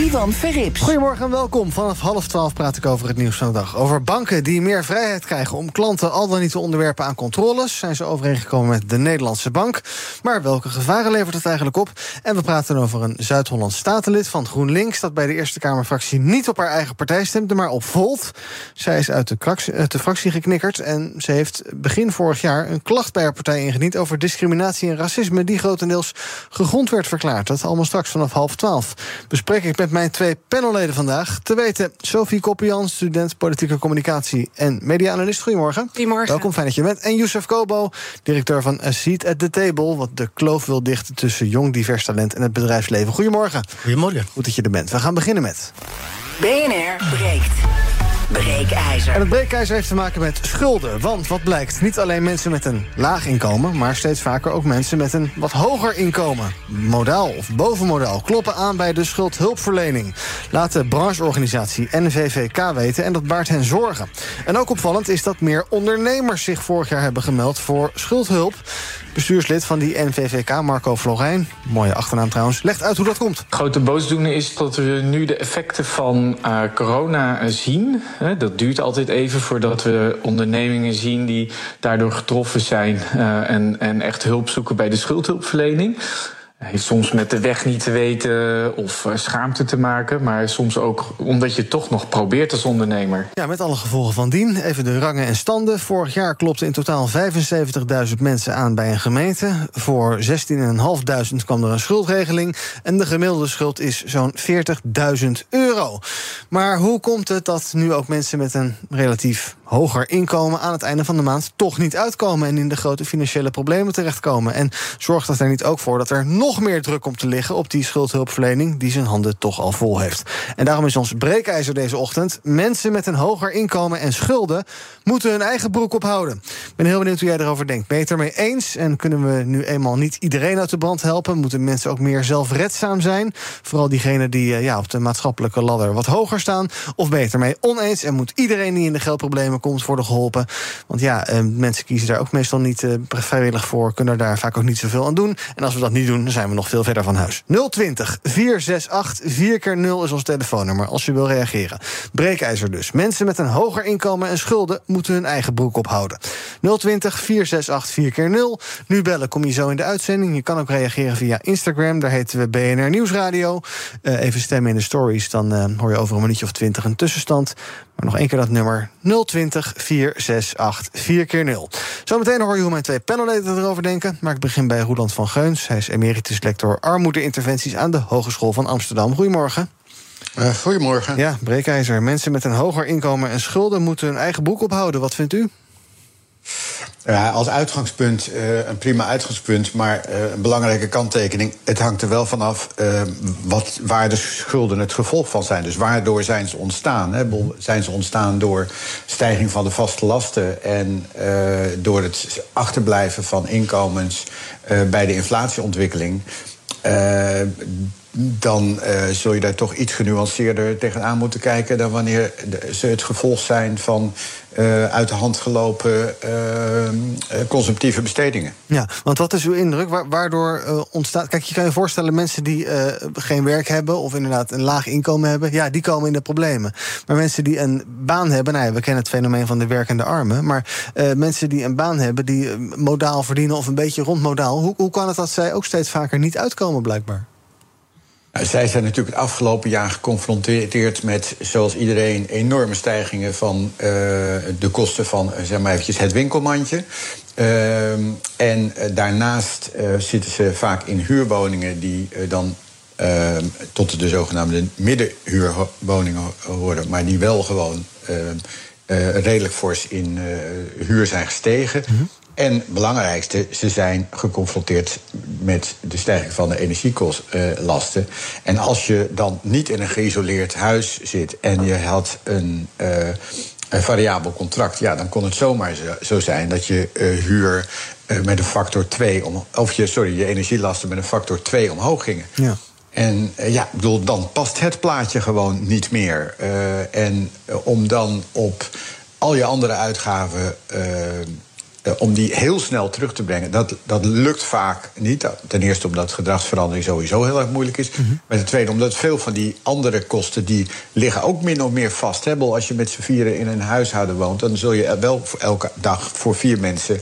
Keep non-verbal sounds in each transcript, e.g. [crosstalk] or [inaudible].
Ivan Verrips. Goedemorgen en welkom. Vanaf half twaalf praat ik over het nieuws van de dag. Over banken die meer vrijheid krijgen om klanten al dan niet te onderwerpen aan controles. Zijn ze overeengekomen met de Nederlandse bank. Maar welke gevaren levert het eigenlijk op? En we praten over een Zuid-Hollands statenlid van GroenLinks... dat bij de Eerste Kamerfractie niet op haar eigen partij stemde, maar op Volt. Zij is uit de, fractie geknikkerd en ze heeft begin vorig jaar... een klacht bij haar partij ingediend over discriminatie en racisme... die grotendeels gegrond werd verklaard. Dat allemaal straks vanaf half twaalf. Bespreek ik met mijn twee panelleden vandaag. Te weten, Sophie Koppian, student politieke communicatie en media-analyst. Goedemorgen. Goedemorgen. Welkom, fijn dat je bent. En Youssef Kobo, directeur van A Seat at the Table... wat de kloof wil dichten tussen jong divers talent en het bedrijfsleven. Goedemorgen. Goedemorgen. Goed dat je er bent. We gaan beginnen met... BNR breekt. En het breekijzer heeft te maken met schulden. Want wat blijkt, niet alleen mensen met een laag inkomen... maar steeds vaker ook mensen met een wat hoger inkomen. Modaal of bovenmodaal kloppen aan bij de schuldhulpverlening. Laat de brancheorganisatie NVVK weten en dat baart hen zorgen. En ook opvallend is dat meer ondernemers zich vorig jaar hebben gemeld... voor schuldhulp. Bestuurslid van die NVVK, Marco Florijn, mooie achternaam trouwens, legt uit hoe dat komt. Grote boosdoener is dat we nu de effecten van uh, corona zien. Dat duurt altijd even voordat we ondernemingen zien die daardoor getroffen zijn uh, en, en echt hulp zoeken bij de schuldhulpverlening soms met de weg niet te weten of schaamte te maken, maar soms ook omdat je toch nog probeert als ondernemer. Ja, met alle gevolgen van dien. Even de rangen en standen. Vorig jaar klopten in totaal 75.000 mensen aan bij een gemeente. Voor 16.500 kwam er een schuldregeling. En de gemiddelde schuld is zo'n 40.000 euro. Maar hoe komt het dat nu ook mensen met een relatief hoger inkomen aan het einde van de maand toch niet uitkomen en in de grote financiële problemen terechtkomen? En zorgt dat er niet ook voor dat er nog meer druk om te liggen op die schuldhulpverlening die zijn handen toch al vol heeft. En daarom is ons breekijzer deze ochtend: mensen met een hoger inkomen en schulden moeten hun eigen broek ophouden. Ik ben heel benieuwd hoe jij erover denkt. Het ermee eens? En kunnen we nu eenmaal niet iedereen uit de brand helpen? Moeten mensen ook meer zelfredzaam zijn? Vooral diegenen die ja, op de maatschappelijke ladder wat hoger staan. Of het ermee oneens en moet iedereen die in de geldproblemen komt worden geholpen? Want ja, eh, mensen kiezen daar ook meestal niet eh, vrijwillig voor, kunnen daar vaak ook niet zoveel aan doen. En als we dat niet doen, dan zijn we nog veel verder van huis. 020 468 4 keer 0 is ons telefoonnummer als je wil reageren. Breekijzer dus. Mensen met een hoger inkomen en schulden moeten hun eigen broek ophouden. 020 468 4 keer 0. Nu bellen kom je zo in de uitzending. Je kan ook reageren via Instagram. Daar heten we BNR Nieuwsradio. Uh, even stemmen in de stories. Dan hoor je over een minuutje of twintig een tussenstand. Maar nog één keer dat nummer 020 468 4 keer 0. Zometeen hoor je hoe mijn twee panelleden erover denken. Maar ik begin bij Roland van Geuns. Hij is emeritus lector armoedeinterventies aan de Hogeschool van Amsterdam. Goedemorgen. Uh, goedemorgen. Ja, breekijzer. Mensen met een hoger inkomen en schulden moeten hun eigen boek ophouden. Wat vindt u? Als uitgangspunt uh, een prima uitgangspunt, maar uh, een belangrijke kanttekening. Het hangt er wel vanaf uh, wat, waar de schulden het gevolg van zijn. Dus waardoor zijn ze ontstaan? Hè? Zijn ze ontstaan door stijging van de vaste lasten en door het achterblijven van inkomens bij de inflatieontwikkeling? Dan uh, zul je daar toch iets genuanceerder tegenaan moeten kijken dan wanneer ze het gevolg zijn van uh, uit de hand gelopen uh, consumptieve bestedingen. Ja, want wat is uw indruk? Waardoor ontstaat. Kijk, je kan je voorstellen, mensen die geen werk hebben of inderdaad een laag inkomen hebben, ja, die komen in de problemen. Maar mensen die een baan hebben, nou ja, we kennen het fenomeen van de werkende armen, maar mensen die een baan hebben, die modaal verdienen of een beetje rondmodaal, hoe, hoe kan het dat zij ook steeds vaker niet uitkomen, blijkbaar? Nou, zij zijn natuurlijk het afgelopen jaar geconfronteerd met, zoals iedereen, enorme stijgingen van uh, de kosten van zeg maar eventjes het winkelmandje. Uh, en uh, daarnaast zitten ze vaak in huurwoningen die dan ehm, tot de zogenaamde middenhuurwoningen horen, maar die wel gewoon redelijk fors in huur zijn gestegen. -hmm. En belangrijkste, ze zijn geconfronteerd met de stijging van de energiekostlasten. en als je dan niet in een geïsoleerd huis zit en je had een. Uh, een variabel contract, ja, dan kon het zomaar zo zijn dat je uh, huur uh, met een factor 2 om, of je, sorry, je energielasten met een factor 2 omhoog gingen. Ja. En uh, ja, ik bedoel, dan past het plaatje gewoon niet meer. en om dan op al je andere uitgaven uh, om die heel snel terug te brengen, dat, dat lukt vaak niet. Ten eerste omdat gedragsverandering sowieso heel erg moeilijk is. Mm Maar ten tweede omdat veel van die andere kosten... die liggen ook min of meer vast. Hè? Als je met z'n vieren in een huishouden woont... dan zul je wel elke dag voor vier mensen...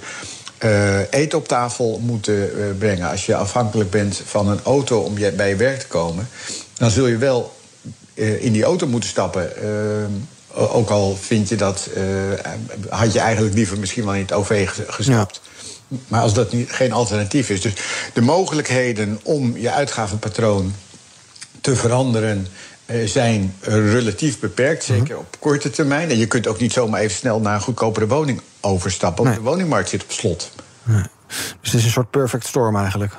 Uh, eten op tafel moeten uh, brengen. Als je afhankelijk bent van een auto om je, bij je werk te komen... dan zul je wel in die auto moeten stappen ook al vind je dat, uh, had je eigenlijk liever misschien wel in het OV gestapt. Maar als dat niet, geen alternatief is. Dus de mogelijkheden om je uitgavenpatroon te veranderen uh, zijn relatief beperkt, zeker mhm. op korte termijn. En je kunt ook niet zomaar even snel naar een goedkopere woning overstappen. Want de woningmarkt zit op slot. Nee. Dus het is een soort perfect storm eigenlijk.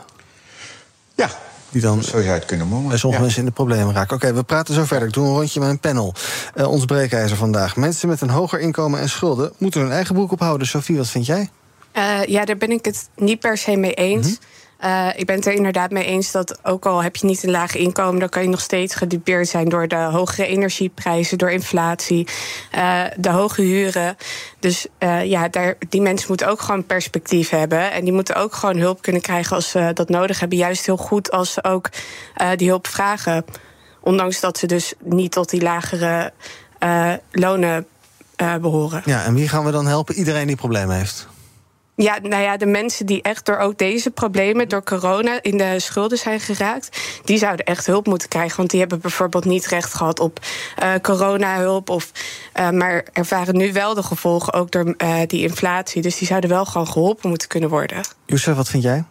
Ja, die dan Zo zou je het kunnen sommige mensen in de problemen raken. Oké, we praten zo verder. Ik doe een rondje met een panel. Uh, ons breekijzer vandaag. Mensen met een hoger inkomen en schulden moeten hun eigen broek ophouden. Sophie, wat vind jij? Uh, ja, daar ben ik het niet per se mee eens. Mm -hmm. Uh, ik ben het er inderdaad mee eens dat ook al heb je niet een laag inkomen, dan kan je nog steeds gedupeerd zijn door de hogere energieprijzen, door inflatie, uh, de hoge huren. Dus uh, ja, daar, die mensen moeten ook gewoon perspectief hebben. En die moeten ook gewoon hulp kunnen krijgen als ze dat nodig hebben. Juist heel goed als ze ook die hulp vragen. Ondanks dat ze dus niet tot die lagere lonen behoren. Ja, en wie gaan we dan helpen? Iedereen die problemen heeft. Ja, nou ja, de mensen die echt door ook deze problemen, door corona, in de schulden zijn geraakt, die zouden echt hulp moeten krijgen. Want die hebben bijvoorbeeld niet recht gehad op uh, coronahulp. Of, uh, maar ervaren nu wel de gevolgen ook door uh, die inflatie. Dus die zouden wel gewoon geholpen moeten kunnen worden. Youssef, wat vind jij?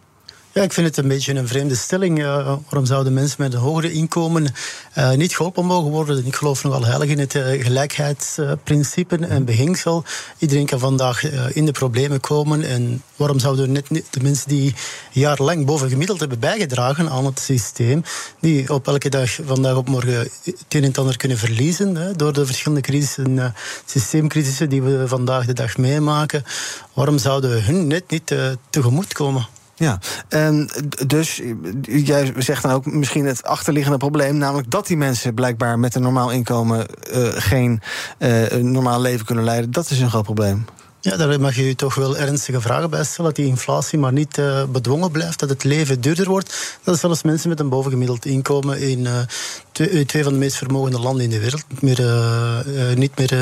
Ja, ik vind het een beetje een vreemde stelling. Uh, waarom zouden mensen met een hogere inkomen uh, niet geholpen mogen worden? Ik geloof nogal heilig in het uh, gelijkheidsprincipe en beginsel. Iedereen kan vandaag in de problemen komen. En waarom zouden net de mensen die jarenlang boven gemiddeld hebben bijgedragen aan het systeem, die op elke dag, vandaag op morgen, het een en ander kunnen verliezen hè, door de verschillende crisissen, systeemcrisissen die we vandaag de dag meemaken, waarom zouden we hun net niet tegemoet komen? Ja, en dus jij zegt dan ook misschien het achterliggende probleem, namelijk dat die mensen blijkbaar met een normaal inkomen uh, geen uh, normaal leven kunnen leiden. Dat is een groot probleem. Ja, daar mag je toch wel ernstige vragen bij stellen. Dat die inflatie maar niet uh, bedwongen blijft, dat het leven duurder wordt. Dat zelfs mensen met een bovengemiddeld inkomen in uh, twee, twee, van de meest vermogende landen in de wereld niet meer, niet meer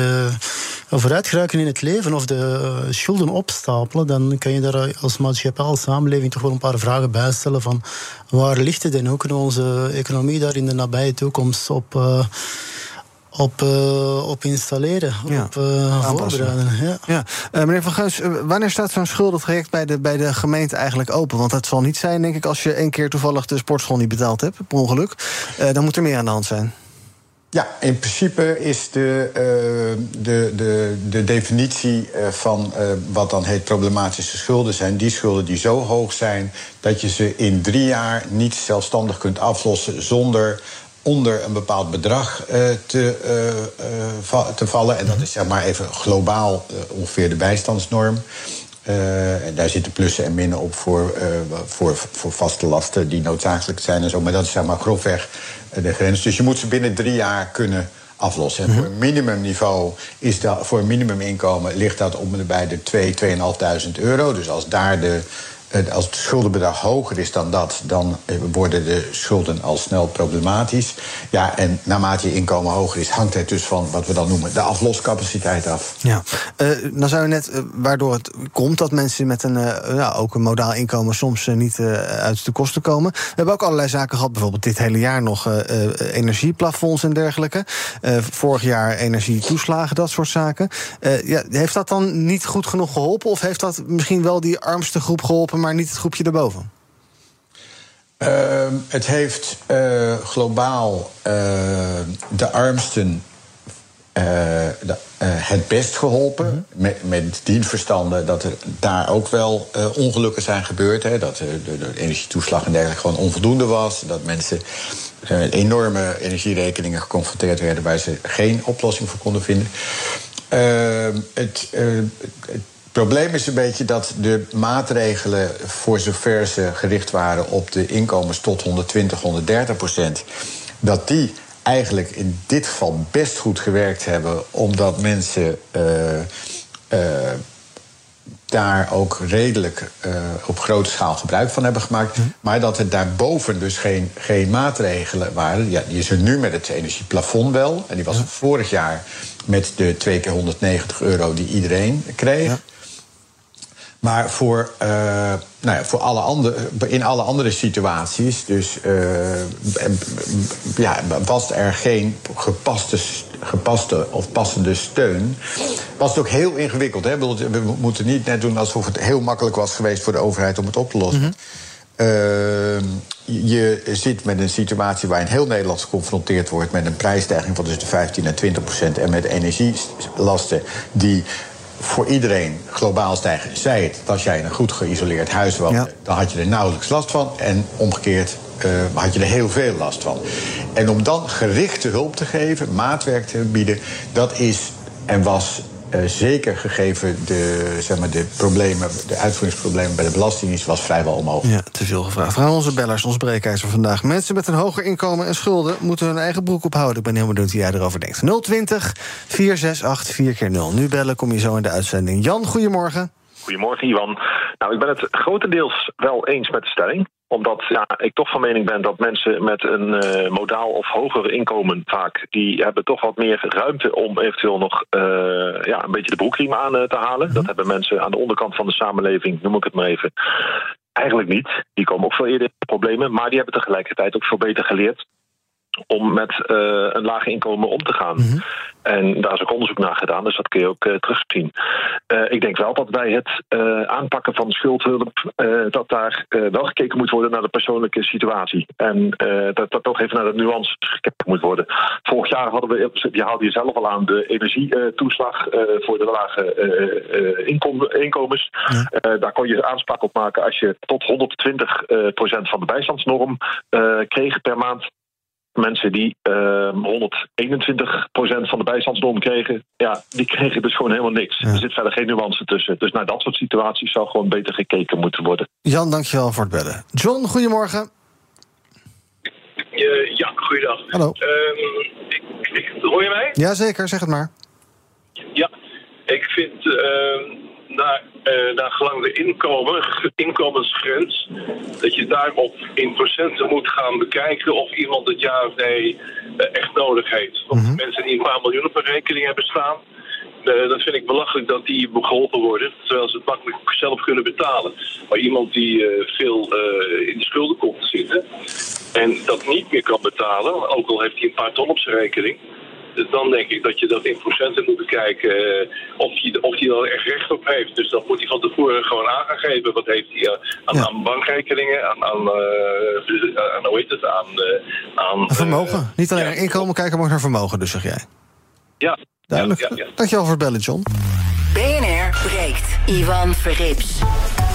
vooruit in het leven of de schulden opstapelen. Dan kan je daar als maatschappij, samenleving toch wel een paar vragen bij stellen van waar ligt het en hoe kunnen onze economie daar in de nabije toekomst op op, uh, op installeren, ja. op uh, voorbereiden. Ja. Ja. Uh, meneer Van Geus, wanneer staat zo'n schuldentraject bij de, bij de gemeente eigenlijk open? Want dat zal niet zijn, denk ik, als je één keer toevallig de sportschool niet betaald hebt, per ongeluk. dan moet er meer aan de hand zijn. Ja, in principe is de, uh, de, de, de definitie van uh, wat dan heet problematische schulden zijn die schulden die zo hoog zijn dat je ze in drie jaar niet zelfstandig kunt aflossen zonder onder een bepaald bedrag uh, te, uh, uh, te vallen. En dat is zeg maar even globaal ongeveer de bijstandsnorm. en daar zitten plussen en minnen op voor, voor, voor vaste lasten die noodzakelijk zijn en zo. Maar dat is zeg maar grofweg de grens. Dus je moet ze binnen drie jaar kunnen aflossen. En voor een minimumniveau is dat, voor een minimuminkomen ligt dat om en bij de 2, 2.500 euro. Dus als daar de als het schuldenbedrag hoger is dan dat, dan eh, worden de schulden al snel problematisch. Ja, en naarmate je inkomen hoger is, hangt het dus van wat we dan noemen de afloscapaciteit af. Ja, uh, zou je net, waardoor het komt dat mensen met een, ja, ook een modaal inkomen soms niet uit de kosten komen. We hebben ook allerlei zaken gehad, bijvoorbeeld dit hele jaar nog energieplafonds en dergelijke. vorig jaar energietoeslagen, dat soort zaken. ja, heeft dat dan niet goed genoeg geholpen? Of heeft dat misschien wel die armste groep geholpen? Maar niet het groepje erboven? Uh, het heeft uh, globaal uh, de armsten het best geholpen. Met, met dien verstande dat er daar ook wel ongelukken zijn gebeurd. Hè, dat de, de, energietoeslag en dergelijke gewoon onvoldoende was. Dat mensen enorme energierekeningen geconfronteerd werden waar ze geen oplossing voor konden vinden. het, het probleem is een beetje dat de maatregelen, voor zover ze gericht waren op de inkomens tot 120, 130 procent, dat die eigenlijk in dit geval best goed gewerkt hebben, omdat mensen uh, uh, daar ook redelijk uh, op grote schaal gebruik van hebben gemaakt. Mhm. Maar dat er daarboven dus geen, geen maatregelen waren. Ja, die is er nu met het energieplafond wel. En die was vorig jaar met de twee keer 190 euro die iedereen kreeg. Ja. Maar voor, uh, nou ja, voor alle andere, in alle andere situaties, dus uh, ja, was er geen gepaste, gepaste of passende steun. Was het ook heel ingewikkeld. Hè? We moeten niet net doen alsof het heel makkelijk was geweest voor de overheid om het op te lossen. Mm uh, je zit met een situatie waarin heel Nederland geconfronteerd wordt met een prijsstijging van tussen de 15 en 20 procent. En met energielasten die voor iedereen globaal stijgen. Zij het, als jij in een goed geïsoleerd huis woonde, dan had je er nauwelijks last van. En omgekeerd uh, had je er heel veel last van. En om dan gerichte hulp te geven, maatwerk te bieden, dat is en was uh, zeker gegeven de, zeg maar, de problemen, de uitvoeringsproblemen bij de Belastingdienst was vrijwel onmogelijk. Ja, te veel gevraagd. Vragen onze bellers, ons breekijzer vandaag. Mensen met een hoger inkomen en schulden moeten hun eigen broek ophouden. Ik ben heel benieuwd hoe jij erover denkt. 020 468 4 keer 0 Nu bellen kom je zo in de uitzending. Jan, goedemorgen. Goedemorgen, Ivan. Nou, ik ben het grotendeels wel eens met de stelling omdat ja, ik toch van mening ben dat mensen met een uh, modaal of hoger inkomen vaak... die hebben toch wat meer ruimte om eventueel nog uh, ja, een beetje de broekriem aan uh, te halen. Dat hebben mensen aan de onderkant van de samenleving, noem ik het maar even, eigenlijk niet. Die komen ook veel eerder in problemen, maar die hebben tegelijkertijd ook veel beter geleerd om met uh, een laag inkomen om te gaan. Mm -hmm. En daar is ook onderzoek naar gedaan, dus dat kun je ook uh, terugzien. Uh, ik denk wel dat bij het aanpakken van schuldhulp... dat daar wel gekeken moet worden naar de persoonlijke situatie. En dat dat toch even naar de nuance gekeken moet worden. Vorig jaar hadden we, je haalde je zelf al aan... de energietoeslag voor de lage inkom inkomens. Ja. daar kon je aanspraak op maken als je tot 120% van de bijstandsnorm kreeg per maand mensen die uh, ehm, 121% van de bijstandsnorm kregen, ja, die kregen dus gewoon helemaal niks. Er zit verder geen nuance tussen. Dus naar dat soort situaties zou gewoon beter gekeken moeten worden. Jan, dankjewel voor het bellen. John, goedemorgen. Uh, ja, goeiedag. Hallo. Um, ik, ik, hoor je mij? Jazeker, zeg het maar. Ja, ik vind uh, naar, uh, naar gelang de inkomen, inkomensgrens, dat je daarop in procenten moet gaan bekijken of iemand het ja of nee uh, echt nodig heeft. Want mm -hmm. mensen die een paar miljoen op een rekening hebben staan, uh, dat vind ik belachelijk dat die geholpen worden, terwijl ze het makkelijk zelf kunnen betalen. Maar iemand die veel in de schulden komt te zitten en dat niet meer kan betalen, ook al heeft hij een paar ton op zijn rekening dan denk ik dat je dat in procenten moet bekijken uh, of hij of die er echt recht op heeft. Dus dat moet hij van tevoren gewoon aangeven. Wat heeft hij uh, aan, ja. aan, bankrekeningen, aan, aan, uh, aan, hoe heet het, aan... aan vermogen. Niet alleen ja. naar inkomen kijken, maar ook naar vermogen, dus zeg jij. Ja. Duidelijk. Ja, ja, ja. Dankjewel voor het bellen, John. BNR breekt. Ivan Verrips.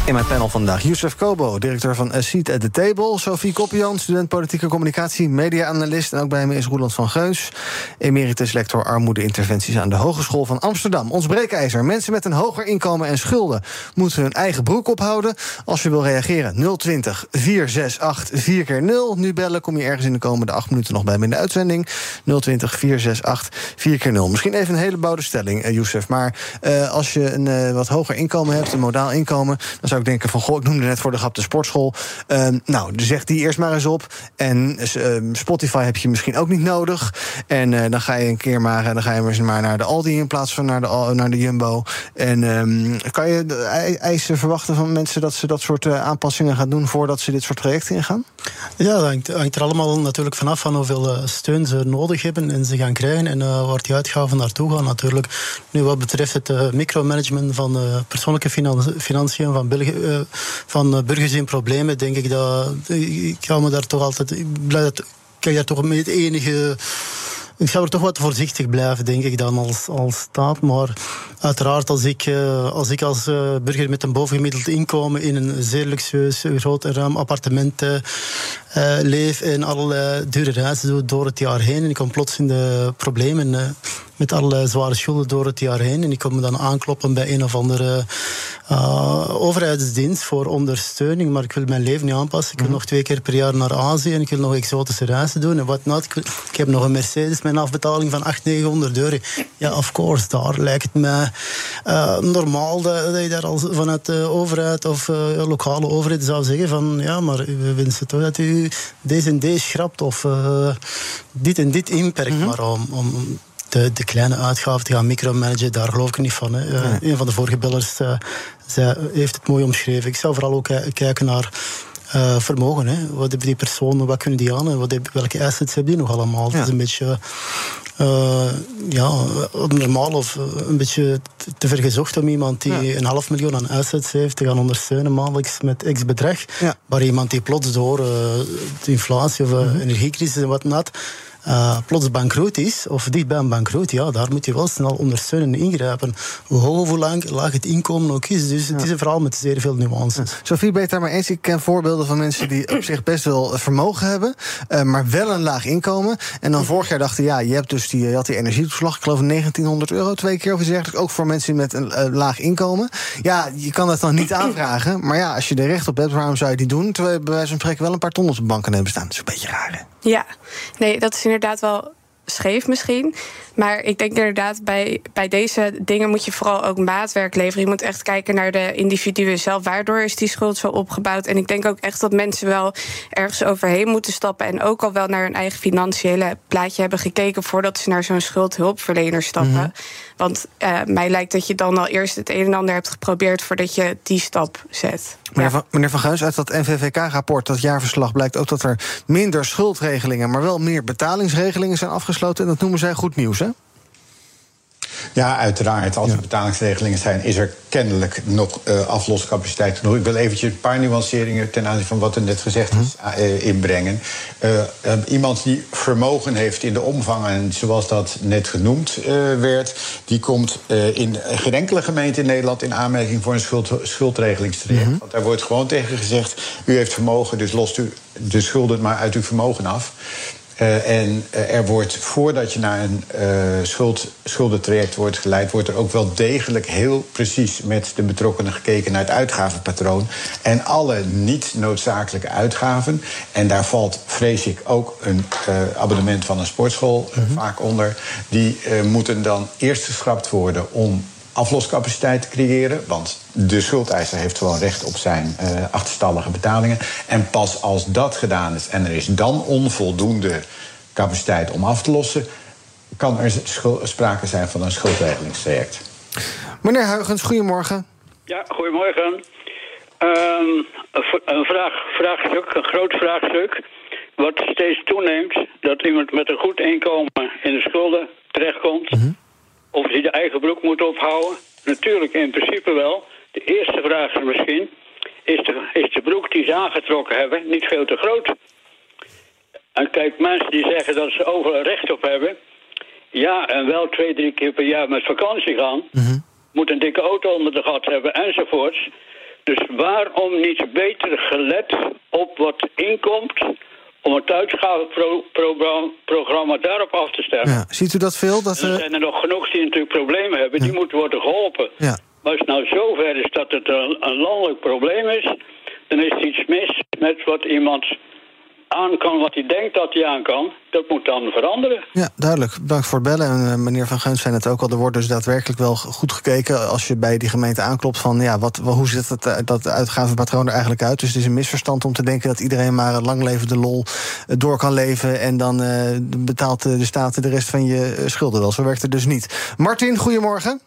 In mijn panel vandaag Youssef Kobo, directeur van A Seat at the Table. Sophie Koppian, student politieke communicatie, media-analyst. En ook bij me is Roeland van Geus, emeritus lector armoede-interventies aan de Hogeschool van Amsterdam. Ons breekijzer. Mensen met een hoger inkomen en schulden moeten hun eigen broek ophouden. Als je wil reageren, 020 468 4 keer 0 Nu bellen, kom je ergens in de komende acht minuten nog bij me in de uitzending. 020 468 4 keer 0 Misschien even een hele bouwde stelling, uh, Youssef. Maar uh, als je een uh, wat hoger inkomen hebt, een modaal inkomen... dan zou ik denken van, goh, ik noemde net voor de grap de sportschool. Uh, nou, zeg die eerst maar eens op. En uh, Spotify heb je misschien ook niet nodig. En uh, dan ga je een keer maar, dan ga je maar naar de Aldi in plaats van naar de, naar de Jumbo. En um, kan je eisen verwachten van mensen dat ze dat soort aanpassingen gaan doen voordat ze dit soort trajecten ingaan? Ja, dat hangt, er allemaal natuurlijk vanaf van hoeveel steun ze nodig hebben en ze gaan krijgen en waar die uitgaven naartoe gaan natuurlijk. Nu, wat betreft het micromanagement van persoonlijke financiën van België uh, van burgers in problemen, denk ik dat. Ik ga me daar toch altijd. Ik blij dat ik daar toch met het enige Ik zou er toch wat voorzichtig blijven, denk ik, dan als, als staat. Maar uiteraard, als ik uh, als, ik als burger met een bovengemiddeld inkomen in een zeer luxueus, groot en ruim appartement uh, leef en allerlei dure reizen doe door het jaar heen en ik kom plots in de problemen met allerlei zware schulden door het jaar heen. En ik kom me dan aankloppen bij een of andere uh, overheidsdienst voor ondersteuning. Maar ik wil mijn leven niet aanpassen. Ik wil mm nog twee keer per jaar naar Azië en ik wil nog exotische reizen doen. En wat not. Ik heb nog een Mercedes met een afbetaling van 800, 900 euro. Ja, of course, daar lijkt het mij normaal dat, dat, je daar als vanuit de overheid of lokale overheid zou zeggen van ja, maar we wensen toch dat u deze en deze schrapt of dit en dit inperkt. Mm -hmm. Maar om, om de, de kleine uitgaven te gaan micromanagen, daar geloof ik niet van. Hè. Uh, Een van de vorige bellers uh, zij heeft het mooi omschreven. Ik zou vooral ook kijken naar uh, vermogen. Hè. Wat hebben die personen, wat kunnen die aan en wat welke assets hebben die nog allemaal? Ja. Het is een beetje uh, ja, normaal of een beetje te ver gezocht om iemand die ja. een half miljoen aan assets heeft te gaan ondersteunen maandelijks met x bedrag. Ja. Maar iemand die plots door uh, de inflatie of uh, energiecrisis en whatnot uh, plots bankroet is, of dichtbij een bankroet, ja, daar moet je wel snel ondersteunen en ingrijpen. Hoe hoog of hoe lang, laag het inkomen ook is. Dus het is een verhaal met zeer veel nuances. Ja. Sophie, ben je daar maar eens? Ik ken voorbeelden van mensen die op zich best wel vermogen hebben, uh, maar wel een laag inkomen. En dan vorig jaar dachten, ja, je hebt dus die, je had die energietoeslag, ik geloof 1900 euro twee keer of iets dergelijks. Ook voor mensen met een uh, laag inkomen. Ja, je kan dat dan niet [coughs] aanvragen. Maar ja, als je er recht op hebt, waarom zou je die doen? Terwijl je bij wijze van spreken wel een paar ton op de banken hebben staan. Dat is een beetje raar, hè? Ja, nee, dat is inderdaad wel scheef misschien. Maar ik denk inderdaad, bij, bij deze dingen moet je vooral ook maatwerk leveren. Je moet echt kijken naar de individuen zelf. Waardoor is die schuld zo opgebouwd? En ik denk ook echt dat mensen wel ergens overheen moeten stappen. En ook al wel naar hun eigen financiële plaatje hebben gekeken. voordat ze naar zo'n schuldhulpverlener stappen. -hmm. Want uh, mij lijkt dat je dan al eerst het een en ander hebt geprobeerd. voordat je die stap zet. Meneer, van, meneer van Guis, uit dat NVVK-rapport, dat jaarverslag, blijkt ook dat er minder schuldregelingen. maar wel meer betalingsregelingen zijn afgesloten. En dat noemen zij goed nieuws, hè? Ja, uiteraard. Als er betalingsregelingen zijn, is er kennelijk nog uh, afloscapaciteit genoeg. Ik wil eventjes een paar nuanceringen ten aanzien van wat er net gezegd is uh, inbrengen. Uh, iemand die vermogen heeft in de omvang, en zoals dat net genoemd werd, die komt in geen enkele gemeente in Nederland in aanmerking voor een schuld, schuldregelingstraject. -hmm. Want daar wordt gewoon tegen gezegd: u heeft vermogen, dus lost u de schulden maar uit uw vermogen af. Uh, en uh, er wordt, voordat je naar een uh, schuld, schuldentraject wordt geleid, wordt er ook wel degelijk heel precies met de betrokkenen gekeken naar het uitgavenpatroon. En alle niet noodzakelijke uitgaven. En daar valt, vrees ik, ook een abonnement van een sportschool -hmm. vaak onder. Die moeten dan eerst geschrapt worden om afloscapaciteit te creëren. Want de schuldeiser heeft gewoon recht op zijn uh, achterstallige betalingen. En pas als dat gedaan is en er is dan onvoldoende capaciteit om af te lossen, kan er sprake zijn van een schuldregelingstraject. Meneer Huygens, goedemorgen. Ja, goedemorgen. Um, een vraag, vraagstuk, een groot vraagstuk. Wat steeds toeneemt, dat iemand met een goed inkomen in de schulden terechtkomt. Mm -hmm. Of hij de eigen broek moet ophouden. Natuurlijk, in principe wel. De eerste vraag is misschien... Is de, is de broek die ze aangetrokken hebben niet veel te groot? En kijk, mensen die zeggen dat ze overal recht op hebben... ja, en wel twee, drie keer per jaar met vakantie gaan... Mm -hmm. moet een dikke auto onder de gat hebben, enzovoorts. Dus waarom niet beter gelet op wat inkomt om het uitgavenprogramma daarop af te stemmen. Ja. Ziet u dat veel? Dat, er zijn er nog genoeg die natuurlijk problemen hebben. Ja. Die moeten worden geholpen. Ja. Maar als het nou zover is dat het een, een landelijk probleem is... dan is er iets mis met wat iemand aan kan wat hij denkt dat hij aan kan. Dat moet dan veranderen. Ja, duidelijk. Dank voor het bellen. En uh, meneer Van Geuns zei het ook al. Er wordt dus daadwerkelijk wel goed gekeken... als je bij die gemeente aanklopt van... ja, wat, hoe ziet het, eh, dat uitgavenpatroon er eigenlijk uit? Dus het is een misverstand om te denken... dat iedereen maar een langlevende lol door kan leven... en dan uh, betaalt de staat de rest van je schulden wel. Zo werkt het dus niet. Martin, goedemorgen.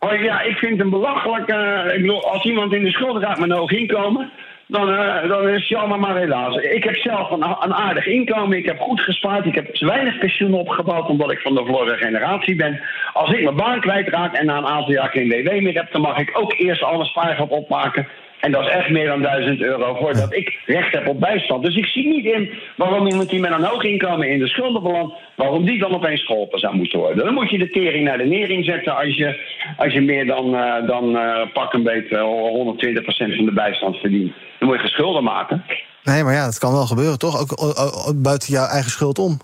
Oh, ja, ik vind het belachelijk... Uh, ik bedoel, als iemand in de schulden gaat met een hoog inkomen dan, uh, dan is het jammer maar helaas. Ik heb zelf een, een, aardig inkomen. Ik heb goed gespaard. Ik heb weinig pensioen opgebouwd omdat ik van de vorige generatie ben. Als ik mijn baan kwijtraak en na een aantal jaar geen WW meer heb, dan mag ik ook eerst alle spaargeld opmaken. En dat is echt meer dan 1000 euro voordat ik recht heb op bijstand. Dus ik zie niet in waarom iemand die met een hoog inkomen in de schulden belandt, waarom die dan opeens geholpen zou moeten worden. Dan moet je de tering naar de nering zetten als je, als je meer dan, eh, dan eh, pak een beetje 120% van de bijstand verdient. Dan moet je geen schulden maken. Nee, maar ja, dat kan wel gebeuren, toch? Ook, ook- ook buiten jouw eigen schuld om.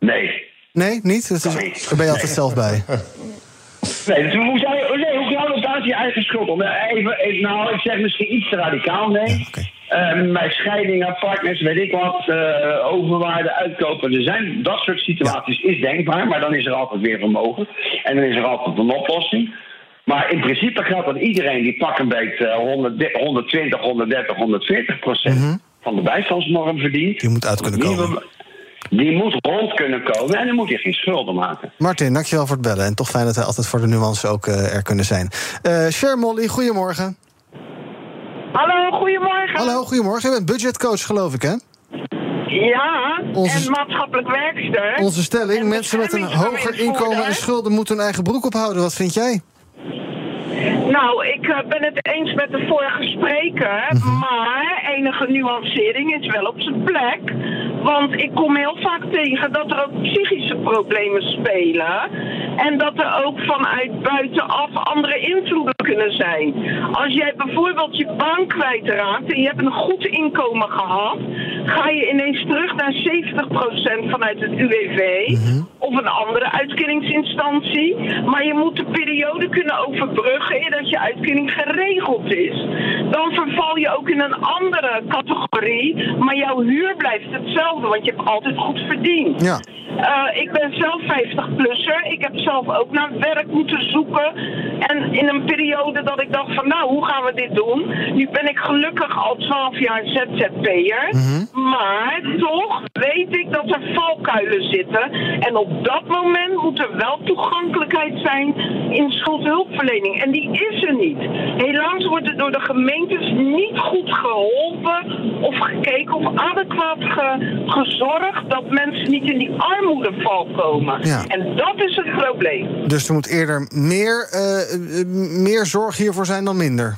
Nee. Nee, niet? Dat is, daar ben je altijd zelf bij. Nee, dus hoe zou je, je je eigen schuld om? Even, even, nou, ik zeg misschien iets te radicaal, nee. Eh, bij scheidingen, partners, weet ik wat, eh overwaarde, uitkopen. Er zijn dat soort situaties is denkbaar, maar dan is er altijd weer vermogen. En dan is er altijd een oplossing. Maar in principe geldt dat iedereen die pak een beetje eh, 100 120, 130, 140 procent van de bijstandsnorm verdient. Die moet uit kunnen komen. Die moet rond kunnen komen en dan moet je geen schulden maken. Martin, dankjewel voor het bellen. En toch fijn dat wij altijd voor de nuance ook eh, er kunnen zijn. Eh Cher Molly, goedemorgen. Hallo, goedemorgen. Hallo, goedemorgen. Je bent budgetcoach, geloof ik, hè? Ja, Onze- en maatschappelijk werkster. Onze stelling, En mensen met een hoger inkomen en schulden moeten hun eigen broek ophouden. Wat vind jij? Nou, ik eh, ben het eens met de vorige spreker, Mhm. maar enige nuancering is wel op zijn plek. Want ik kom heel vaak tegen dat er ook psychische problemen spelen. En dat er ook vanuit buitenaf andere invloeden kunnen zijn. Als jij bijvoorbeeld je baan kwijtraakt en je hebt een goed inkomen gehad, ga je ineens terug naar 70% vanuit het UWV of een andere uitkeringsinstantie. Maar je moet de periode kunnen overbruggen dat je uitkering geregeld is. Dan verval je ook in een andere categorie, maar jouw huur blijft hetzelfde, want je hebt altijd goed verdiend. Ja. Eh, ik ben zelf 50-plusser. Ik heb zelf ook naar werk moeten zoeken. En in een periode dat ik dacht van nou, hoe gaan we dit doen? Nu ben ik gelukkig al 12 jaar ZZP'er. Maar toch weet ik dat er valkuilen zitten. En op dat moment moet er wel toegankelijkheid zijn in schuldhulpverlening. En die is er niet. Helaas wordt er door de gemeentes niet goed geholpen of gekeken of adequaat ge- gezorgd dat mensen niet in die armoedeval komen. Ja. En dat is het probleem. Dus er moet eerder meer, eh, eh, meer zorg hiervoor zijn dan minder.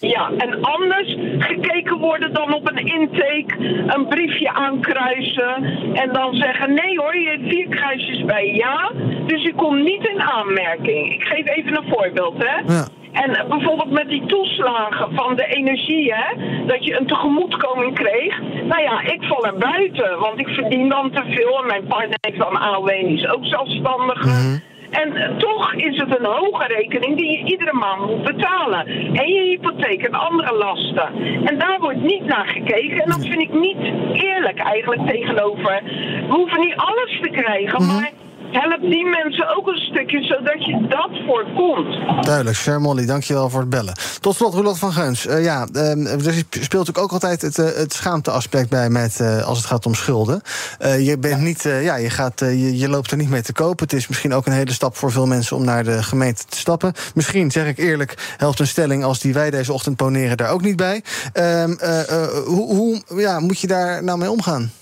Ja, en anders gekeken worden dan op een intake, een briefje aankruisen en dan zeggen: nee hoor, je hebt vier kruisjes bij ja, dus je komt niet in aanmerking. Ik geef even een voorbeeld, hè. Ja. En bijvoorbeeld met die toeslagen van de energie, hè, dat je een tegemoetkoming kreeg. Nou ja, ik val er buiten, want ik verdien dan te veel en mijn partner heeft dan AOW en is ook zelfstandige. En eh, toch is het een hoge rekening die je iedere maand moet betalen. En je hypotheek en andere lasten. En daar wordt niet naar gekeken. En dat vind ik niet eerlijk eigenlijk tegenover. We hoeven niet alles te krijgen, maar help die mensen ook een stukje zodat je dat voorkomt. Duidelijk, Cher Molly, dankjewel voor het bellen. Tot slot, Roland van Geuns. Eh, ja, ehm, er speelt natuurlijk ook altijd het, eh, het schaamteaspect bij met, eh, als het gaat om schulden. Je, bent niet, ja, je, gaat, je, loopt er niet mee te kopen. Het is misschien ook een hele stap voor veel mensen om naar de gemeente te stappen. Misschien, zeg ik eerlijk, helpt een stelling als die wij deze ochtend poneren daar ook niet bij. Ehm, eh, eh, hoe hoe ja, moet je daar nou mee omgaan?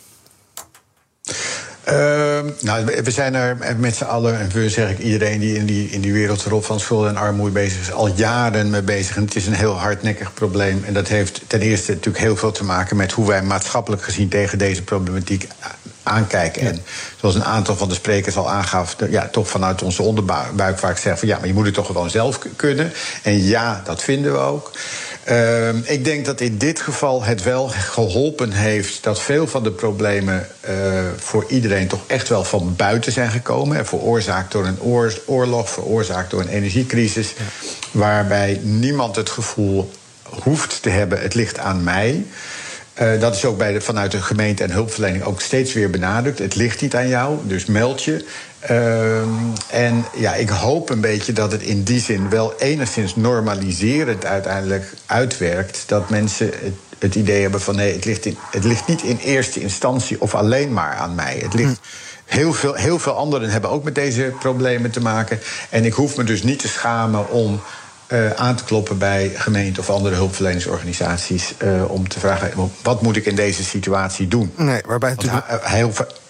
Ehm, nou, we zijn er met z'n allen, en we zeg ik iedereen die in die, in die wereldrol van schulden en armoede bezig is, al jaren mee bezig. En het is een heel hardnekkig probleem. En dat heeft ten eerste natuurlijk heel veel te maken met hoe wij maatschappelijk gezien tegen deze problematiek aankijken. En zoals een aantal van de sprekers al aangaf, ja, toch vanuit onze onderbuik vaak zeggen van ja, maar je moet het toch gewoon zelf kunnen. En ja, dat vinden we ook. Ehm, ik denk dat in dit geval het wel geholpen heeft dat veel van de problemen eh, voor iedereen toch echt wel van buiten zijn gekomen. En veroorzaakt door een oor- oorlog, veroorzaakt door een energiecrisis. Waarbij niemand het gevoel hoeft te hebben: het ligt aan mij. Eh, dat is ook bij de, vanuit de gemeente en hulpverlening ook steeds weer benadrukt. Het ligt niet aan jou, dus meld je. Ehm, en ja, ik hoop een beetje dat het in die zin wel enigszins normaliserend uiteindelijk uitwerkt. Dat mensen het, het idee hebben van nee, het ligt, in, het ligt niet in eerste instantie of alleen maar aan mij. Het ligt. Heel veel, heel veel anderen hebben ook met deze problemen te maken. En ik hoef me dus niet te schamen om eh, aan te kloppen bij gemeenten of andere hulpverleningsorganisaties. eh, om te vragen: wat moet ik in deze situatie doen? Nee, waarbij het Want he-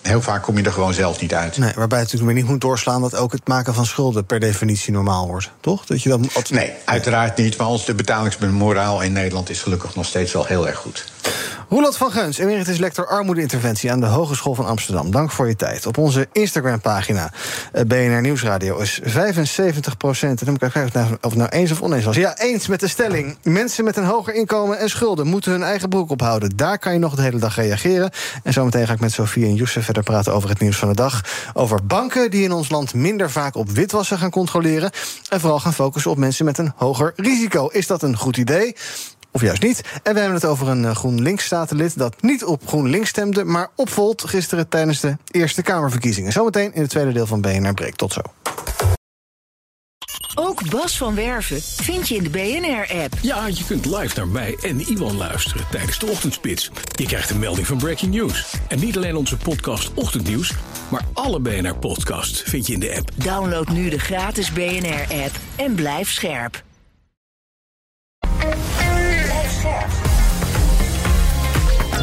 heel, va- heel vaak kom je er gewoon zelf niet uit. Nee, waarbij het natuurlijk niet moet doorslaan dat ook het maken van schulden per definitie normaal wordt. Toch? Dat je dat Nee, uiteraard niet. Maar onze betalingsmoraal in Nederland is gelukkig nog steeds wel heel erg goed. Roland van Geuns, emeritus lector armoedeinterventie aan de Hogeschool van Amsterdam. Dank voor je tijd. Op onze Instagram-pagina eh, BNR Nieuwsradio is 75 procent. Dan moet ik kijken of het nou eens of oneens was. Ja, eens met de stelling. Mensen met een hoger inkomen en schulden moeten hun eigen broek ophouden. Daar kan je nog de hele dag reageren. En zometeen ga ik met Sofie en Youssef verder praten over het nieuws van de dag. Over banken die in ons land minder vaak op witwassen gaan controleren. En vooral gaan focussen op mensen met een hoger risico. Is dat een goed idee? Of juist niet. En we hebben het over een eh, GroenLinks-statenlid dat niet op GroenLinks stemde, maar opvolt gisteren tijdens de Eerste Kamerverkiezingen. Zometeen in het tweede deel van BNR Breek. Tot zo. Ook Bas van Werven vind je in de BNR-app. Ja, je kunt live naar mij en Iwan luisteren tijdens de ochtendspits. Je krijgt een melding van Breaking News. En niet alleen onze podcast Ochtendnieuws, maar alle BNR-podcasts vind je in de app. Download nu de gratis BNR-app en blijf scherp.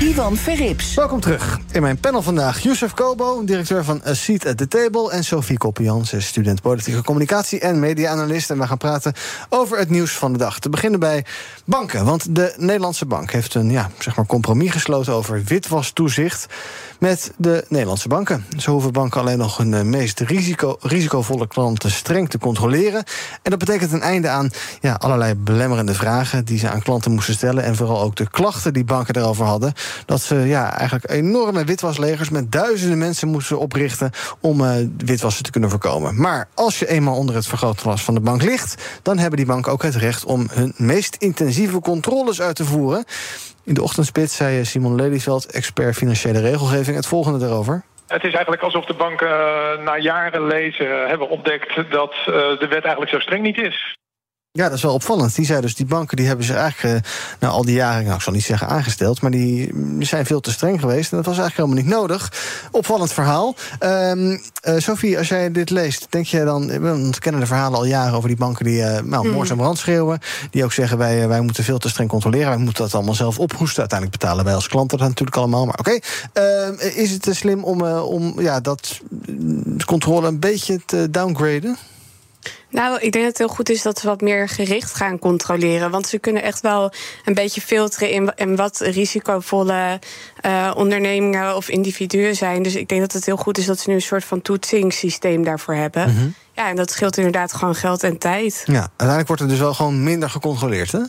Ivan Verrips. Welkom terug. In mijn panel vandaag Youssef Kobo, directeur van A Seat at the Table... en Sophie Koppian, student politieke communicatie en media-analyst. En we gaan praten over het nieuws van de dag. Te beginnen bij banken, want de Nederlandse bank... heeft een ja, zeg maar compromis gesloten over witwastoezicht met de Nederlandse banken. Zo hoeven banken alleen nog hun eh, meest risico, risicovolle klanten streng te controleren. En dat betekent een einde aan ja, allerlei belemmerende vragen die ze aan klanten moesten stellen. En vooral ook de klachten die banken erover hadden. Dat ze ja, eigenlijk enorme witwaslegers met duizenden mensen moesten oprichten om uh, witwassen te kunnen voorkomen. Maar als je eenmaal onder het vergrootglas van de bank ligt, dan hebben die banken ook het recht om hun meest intensieve controles uit te voeren. In de ochtendspits zei Simon Lelyveld, expert financiële regelgeving, het volgende daarover. Het is eigenlijk alsof de banken uh, na jaren lezen hebben ontdekt dat de wet eigenlijk zo streng niet is. Ja, dat is wel opvallend. Die zei dus, die banken die hebben zich eigenlijk uh, nou, al die jaren, nou, ik zal niet zeggen aangesteld, maar die zijn veel te streng geweest. En dat was eigenlijk helemaal niet nodig. Opvallend verhaal. Um, uh, Sophie, als jij dit leest, denk je dan, we kennen de verhalen al jaren over die banken die uh, nou, moord en brand schreeuwen. Die ook zeggen, wij, wij moeten veel te streng controleren. Wij moeten dat allemaal zelf ophoesten. Uiteindelijk betalen wij als klanten dat natuurlijk allemaal. Maar oké, okay. is het te slim om, om ja, dat controle een beetje te downgraden? Nou, ik denk dat het heel goed is dat ze wat meer gericht gaan controleren. Want ze kunnen echt wel een beetje filteren in, in wat risicovolle uh, ondernemingen of individuen zijn. Dus ik denk dat het heel goed is dat ze nu een soort van toetsingssysteem daarvoor hebben. Mm -hmm. Ja, en dat scheelt inderdaad gewoon geld en tijd. Ja, uiteindelijk wordt er dus wel gewoon minder gecontroleerd, hè?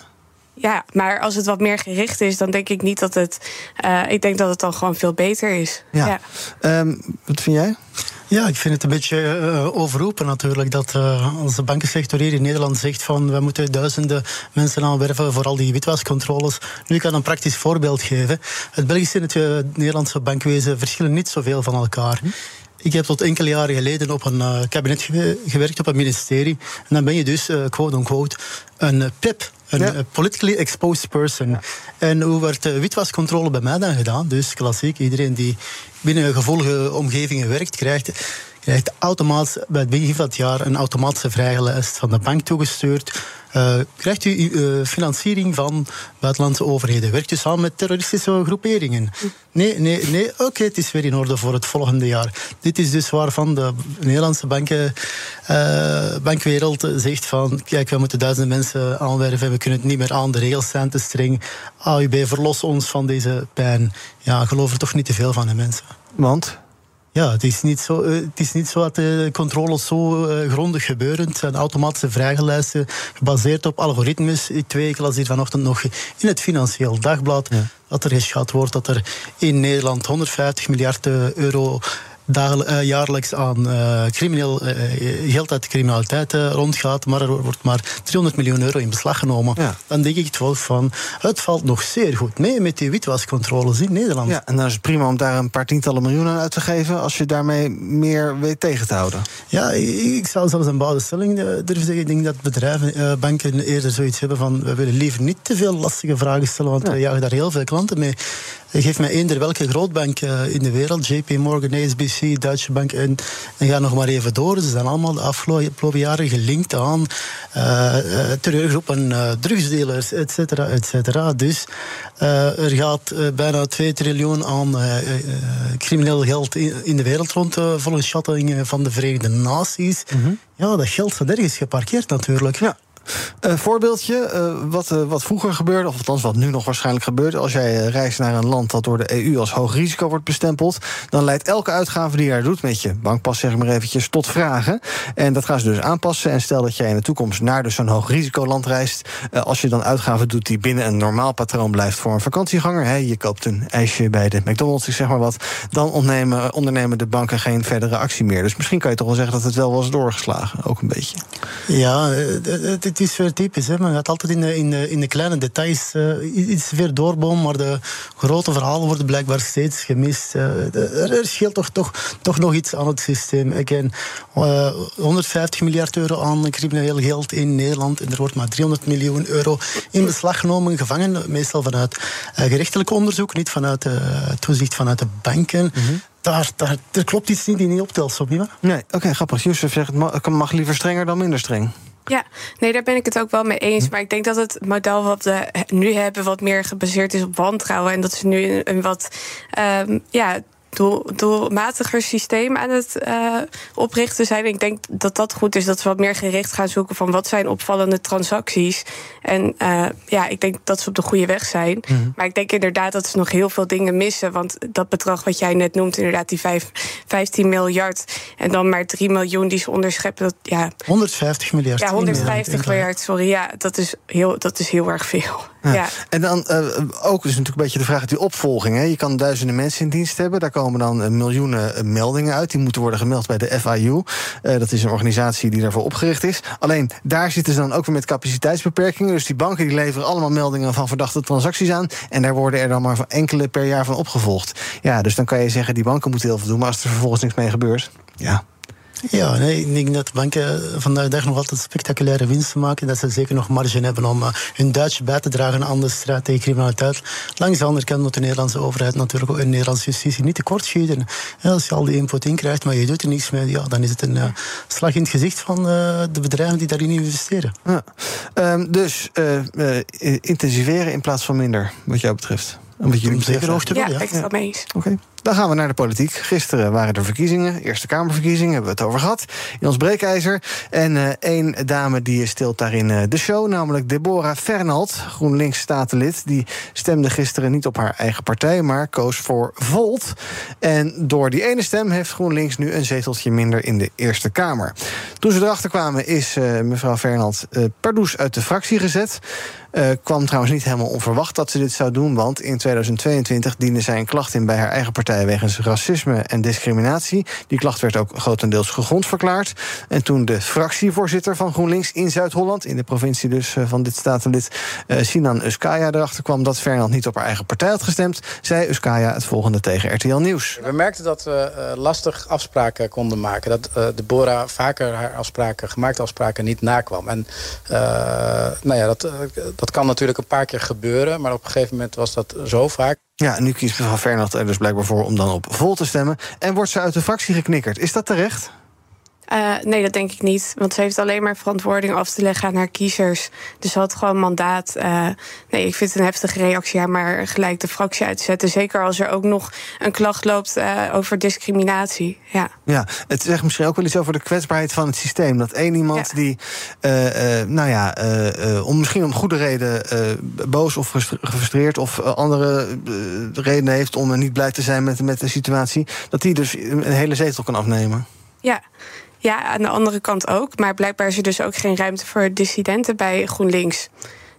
Ja, maar als het wat meer gericht is, dan denk ik niet dat het. Uh, ik denk dat het dan gewoon veel beter is. Ja. ja. Um, wat vind jij? Ja, ik vind het een beetje uh, overroepen natuurlijk dat uh, als de bankensector hier in Nederland zegt van we moeten duizenden mensen aanwerven voor al die witwascontroles. Nu kan ik een praktisch voorbeeld geven. Het Belgische en het Nederlandse bankwezen verschillen niet zoveel van elkaar. Hm? Ik heb tot enkele jaren geleden op een uh, kabinet ge gewerkt, op een ministerie. En dan ben je dus, uh, quote-unquote, een PEP. Een ja. politically exposed person. Ja. En hoe werd uh, witwascontrole bij mij dan gedaan? Dus klassiek, iedereen die binnen gevoelige omgevingen werkt, krijgt, krijgt automatisch bij het begin van het jaar een automatische vrijlijst van de bank toegestuurd. Uh, krijgt u uh, financiering van buitenlandse overheden? Werkt u samen met terroristische groeperingen? Nee, nee, nee. Oké, het is weer in orde voor het volgende jaar. Dit is dus waarvan de Nederlandse banken, uh, bankwereld zegt van... kijk, we moeten duizenden mensen aanwerven... we kunnen het niet meer aan, de regels zijn te streng. AUB, verlos ons van deze pijn. Ja, geloof er toch niet te veel van de mensen. Want? Ja, het is niet zo, uh, het is niet zo dat de controles zo uh, grondig gebeuren. Het zijn automatische vragenlijsten gebaseerd op algoritmes. Twee, ik las hier vanochtend nog in het Financieel Dagblad... Ja. dat er geschat wordt dat er in Nederland 150 miljard euro... Uh, jaarlijks aan uh, crimineel, geld uit de criminaliteit rondgaat, maar er wordt maar 300 miljoen euro in beslag genomen. Ja. Dan denk ik toch van, het valt nog zeer goed mee met die witwascontroles in Nederland. Ja, en dan is het prima om daar een paar tientallen miljoenen uit te geven, als je daarmee meer weet tegen te houden. Ja, ik, zou zelfs een bouwde stelling durven zeggen. Ik denk dat bedrijven, banken eerder zoiets hebben van, we willen liever niet te veel lastige vragen stellen, want ja. we jagen daar heel veel klanten mee. Geef mij eender welke grootbank in de wereld, JP Morgan, HSBC, Duitse Bank en, en ga nog maar even door. Ze zijn allemaal de afgelopen jaren gelinkt aan uh, terreurgroepen, uh, drugsdealers, et cetera, et cetera. Dus uh, er gaat bijna 2 triljoen aan crimineel geld in, in, de wereld rond, volgens schattingen van de Verenigde Naties. Mm -hmm. Ja, dat geld staat ergens geparkeerd natuurlijk. Ja. Een voorbeeldje, uh, wat, uh, wat vroeger gebeurde, of althans wat nu nog waarschijnlijk gebeurt. Als jij reist naar een land dat door de EU als hoog risico wordt bestempeld, dan leidt elke uitgave die daar doet met je bankpas, zeg maar eventjes, tot vragen. En dat gaan ze dus aanpassen. En stel dat jij in de toekomst naar dus zo'n hoog risicoland reist. als je dan uitgaven doet die binnen een normaal patroon blijft voor een vakantieganger. Hè, je koopt een ijsje bij de McDonald's, ik zeg maar wat. Dan ondernemen, ondernemen de banken geen verdere actie meer. Dus misschien kan je toch wel zeggen dat het wel was doorgeslagen, ook een beetje. Ja, het is weer typisch. Hè. Men gaat altijd in de, in de, in de kleine details uh, iets weer doorbomen, maar de grote verhalen worden blijkbaar steeds gemist. Uh, er scheelt toch, toch, toch nog iets aan het systeem. Again, uh, 150 miljard euro aan crimineel geld in Nederland en er wordt maar 300 miljoen euro in beslag genomen, gevangen, meestal vanuit gerechtelijk onderzoek, niet vanuit toezicht vanuit de banken. Mm -hmm daar, daar, er klopt iets niet die niet optelt, Nee, oké, okay, grappig. Jozef zegt, het mag liever strenger dan minder streng. Ja, nee, daar ben ik het ook wel mee eens. Maar ik denk dat het model wat we nu hebben, wat meer gebaseerd is op wantrouwen. En dat ze nu een, wat um, ja, doel, doelmatiger systeem aan het uh, oprichten zijn. Ik denk dat dat goed is, dat we wat meer gericht gaan zoeken van wat zijn opvallende transacties. En uh, ja, ik denk dat ze op de goede weg zijn. Mm -hmm. Maar ik denk inderdaad dat ze nog heel veel dingen missen. Want dat bedrag wat jij net noemt, inderdaad, die 5, 15 miljard en dan maar 3 miljoen die ze onderscheppen. Dat, ja, 150 miljard. Ja, 150 miljard, sorry. Ja, dat is heel, dat is heel erg veel. Ja. En dan uh, ook is natuurlijk een beetje de vraag: die opvolging. Hè? Je kan duizenden mensen in dienst hebben. Daar komen dan miljoenen meldingen uit. Die moeten worden gemeld bij de FIU. Uh, dat is een organisatie die daarvoor opgericht is. Alleen daar zitten ze dan ook weer met capaciteitsbeperkingen. Dus die banken die leveren allemaal meldingen van verdachte transacties aan. En daar worden er dan maar van enkele per jaar van opgevolgd. Ja, dus dan kan je zeggen: die banken moeten heel veel doen. Maar als er vervolgens niks mee gebeurt. Ja, ja, nee, ik denk dat banken vandaag de dag nog altijd spectaculaire winsten maken. Dat ze zeker nog marge hebben om uh, hun Duits bij te dragen aan de strijd tegen criminaliteit. Langs de andere kant moet de Nederlandse overheid natuurlijk ook in de Nederlandse justitie niet tekortschieten. Ja, als je al die input inkrijgt, maar je doet er niets mee, ja, dan is het een uh, slag in het gezicht van uh, de bedrijven die daarin investeren. Ja. Um, dus intensiveren in plaats van minder, wat jou betreft. Wat jullie zeker hoogte Ja, ik het mee eens. Oké. Dan gaan we naar de politiek. Gisteren waren er verkiezingen, Eerste Kamerverkiezingen, hebben we het over gehad. In ons breekijzer. En uh, één dame die stilt daarin uh, de show, namelijk Deborah Fernald, GroenLinks statenlid. Die stemde gisteren niet op haar eigen partij, maar koos voor Volt. En door die ene stem heeft GroenLinks nu een zeteltje minder in de Eerste Kamer. Toen ze erachter kwamen, is uh, mevrouw Fernald pardoes uit de fractie gezet. Uh, kwam trouwens niet helemaal onverwacht dat ze dit zou doen, want in 2022 diende zij een klacht in bij haar eigen partij wegens racisme en discriminatie. Die klacht werd ook grotendeels gegrond verklaard. En toen de fractievoorzitter van GroenLinks in Zuid-Holland, in de provincie dus van dit statenlid, uh, Sinan Uskaya, erachter kwam dat Fernand niet op haar eigen partij had gestemd, zei Uskaya het volgende tegen RTL Nieuws. We merkten dat we uh, lastig afspraken konden maken. Dat uh, Deborah vaker haar afspraken, gemaakte afspraken niet nakwam. En nou ja, dat dat kan natuurlijk een paar keer gebeuren, maar op een gegeven moment was dat zo vaak. Ja, nu kiest mevrouw Fernand er dus blijkbaar voor om dan op vol te stemmen. En wordt ze uit de fractie geknikkerd. Is dat terecht? Uh, nee, dat denk ik niet. Want ze heeft alleen maar verantwoording af te leggen aan haar kiezers. Dus ze had gewoon mandaat. Uh, nee, ik vind het een heftige reactie. Ja, maar gelijk de fractie uitzetten. Zeker als er ook nog een klacht loopt uh, over discriminatie. Ja. ja, het zegt misschien ook wel iets over de kwetsbaarheid van het systeem. Dat één iemand ja. die, nou ja, om, misschien om goede reden boos of gefrustreerd of andere redenen heeft om niet blij te zijn met, met de situatie, dat die dus een hele zetel kan afnemen. Ja. Ja, aan de andere kant ook. Maar blijkbaar is er dus ook geen ruimte voor dissidenten bij GroenLinks.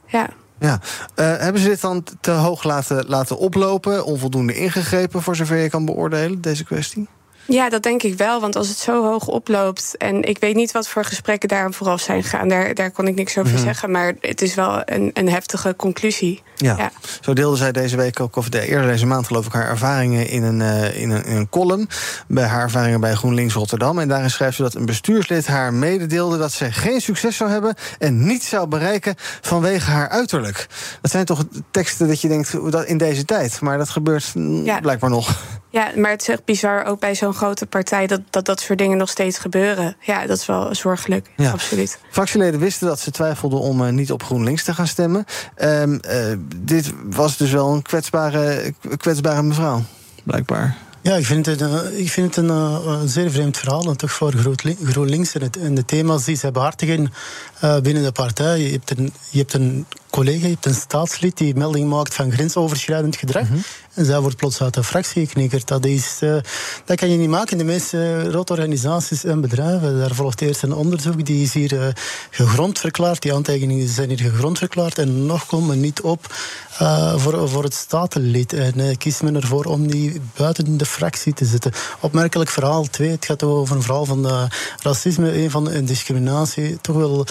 Ja. Ja. Uh, hebben ze dit dan te hoog laten, laten oplopen? Onvoldoende ingegrepen, voor zover je kan beoordelen, deze kwestie? Ja, dat denk ik wel. Want als het zo hoog oploopt. En ik weet niet wat voor gesprekken daar vooraf zijn gegaan. Daar, daar kon ik niks over mm -hmm. zeggen. Maar het is wel een, een heftige conclusie. Ja. ja. Zo deelde zij deze week ook, of de, eerder deze maand geloof ik, haar ervaringen in een, uh, in, een, in een column. Bij haar ervaringen bij GroenLinks Rotterdam. En daarin schrijft ze dat een bestuurslid haar mededeelde dat ze geen succes zou hebben. En niets zou bereiken vanwege haar uiterlijk. Dat zijn toch teksten dat je denkt dat in deze tijd. Maar dat gebeurt ja. blijkbaar nog. Ja, maar het is echt bizar ook bij zo'n grote partij dat, dat dat soort dingen nog steeds gebeuren. Ja, dat is wel zorgelijk. Ja. Absoluut. Fractieleden wisten dat ze twijfelden om eh, niet op GroenLinks te gaan stemmen. Ehm, eh, dit was dus wel een kwetsbare, kwetsbare mevrouw, blijkbaar. Ja, ik vind het, een- ik vind het een, eh, een zeer vreemd verhaal. En toch voor GroenLi- GroenLinks en, het, en de thema's die zij behartigen eh, binnen de partij. Je hebt, een, je hebt een collega, je hebt een staatslid die melding maakt van grensoverschrijdend gedrag. En zij wordt plots uit de fractie geknikkerd. Dat, is, eh, dat kan je niet maken. De meeste grote organisaties en bedrijven. Daar volgt eerst een onderzoek. Die is hier eh, gegrond verklaard. Die aantekeningen zijn hier gegrond verklaard. En nog komen niet op eh, voor, voor het statenlid. En kiest men ervoor om die buiten de fractie te zetten. Opmerkelijk verhaal. Twee, het gaat over een verhaal van racisme een van, discriminatie. Toch wel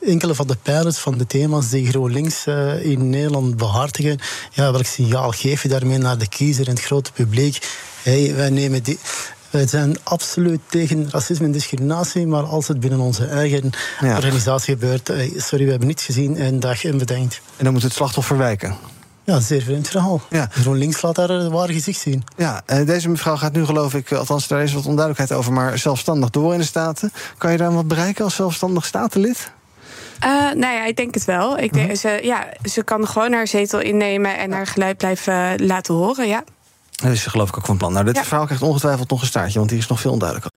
enkele van de pijlers van de thema's die GroenLinks eh, in Nederland behartigen. Ja, welk signaal geef je daarmee naar de kiezer en het grote publiek? Hey, wij nemen die. Wij zijn absoluut tegen racisme en discriminatie, maar als het binnen onze eigen Ja. organisatie gebeurt, eh, sorry, we hebben niets gezien en dag en bedankt. En dan moet het slachtoffer wijken. Ja, zeer vreemd verhaal. Ja. GroenLinks laat daar een waar gezicht zien. Ja, eh, deze mevrouw gaat nu geloof ik, althans daar is wat onduidelijkheid over, maar zelfstandig door in de Staten. Kan je daar wat bereiken als zelfstandig statenlid? Eh, nou ja, ik denk het wel. Ik Mhm. denk, ze, ja, ze kan gewoon haar zetel innemen en haar geluid blijven eh, laten horen. Ja. Dat is geloof ik ook van plan. Nou, dit Ja. verhaal krijgt ongetwijfeld nog een staartje, want die is nog veel onduidelijker.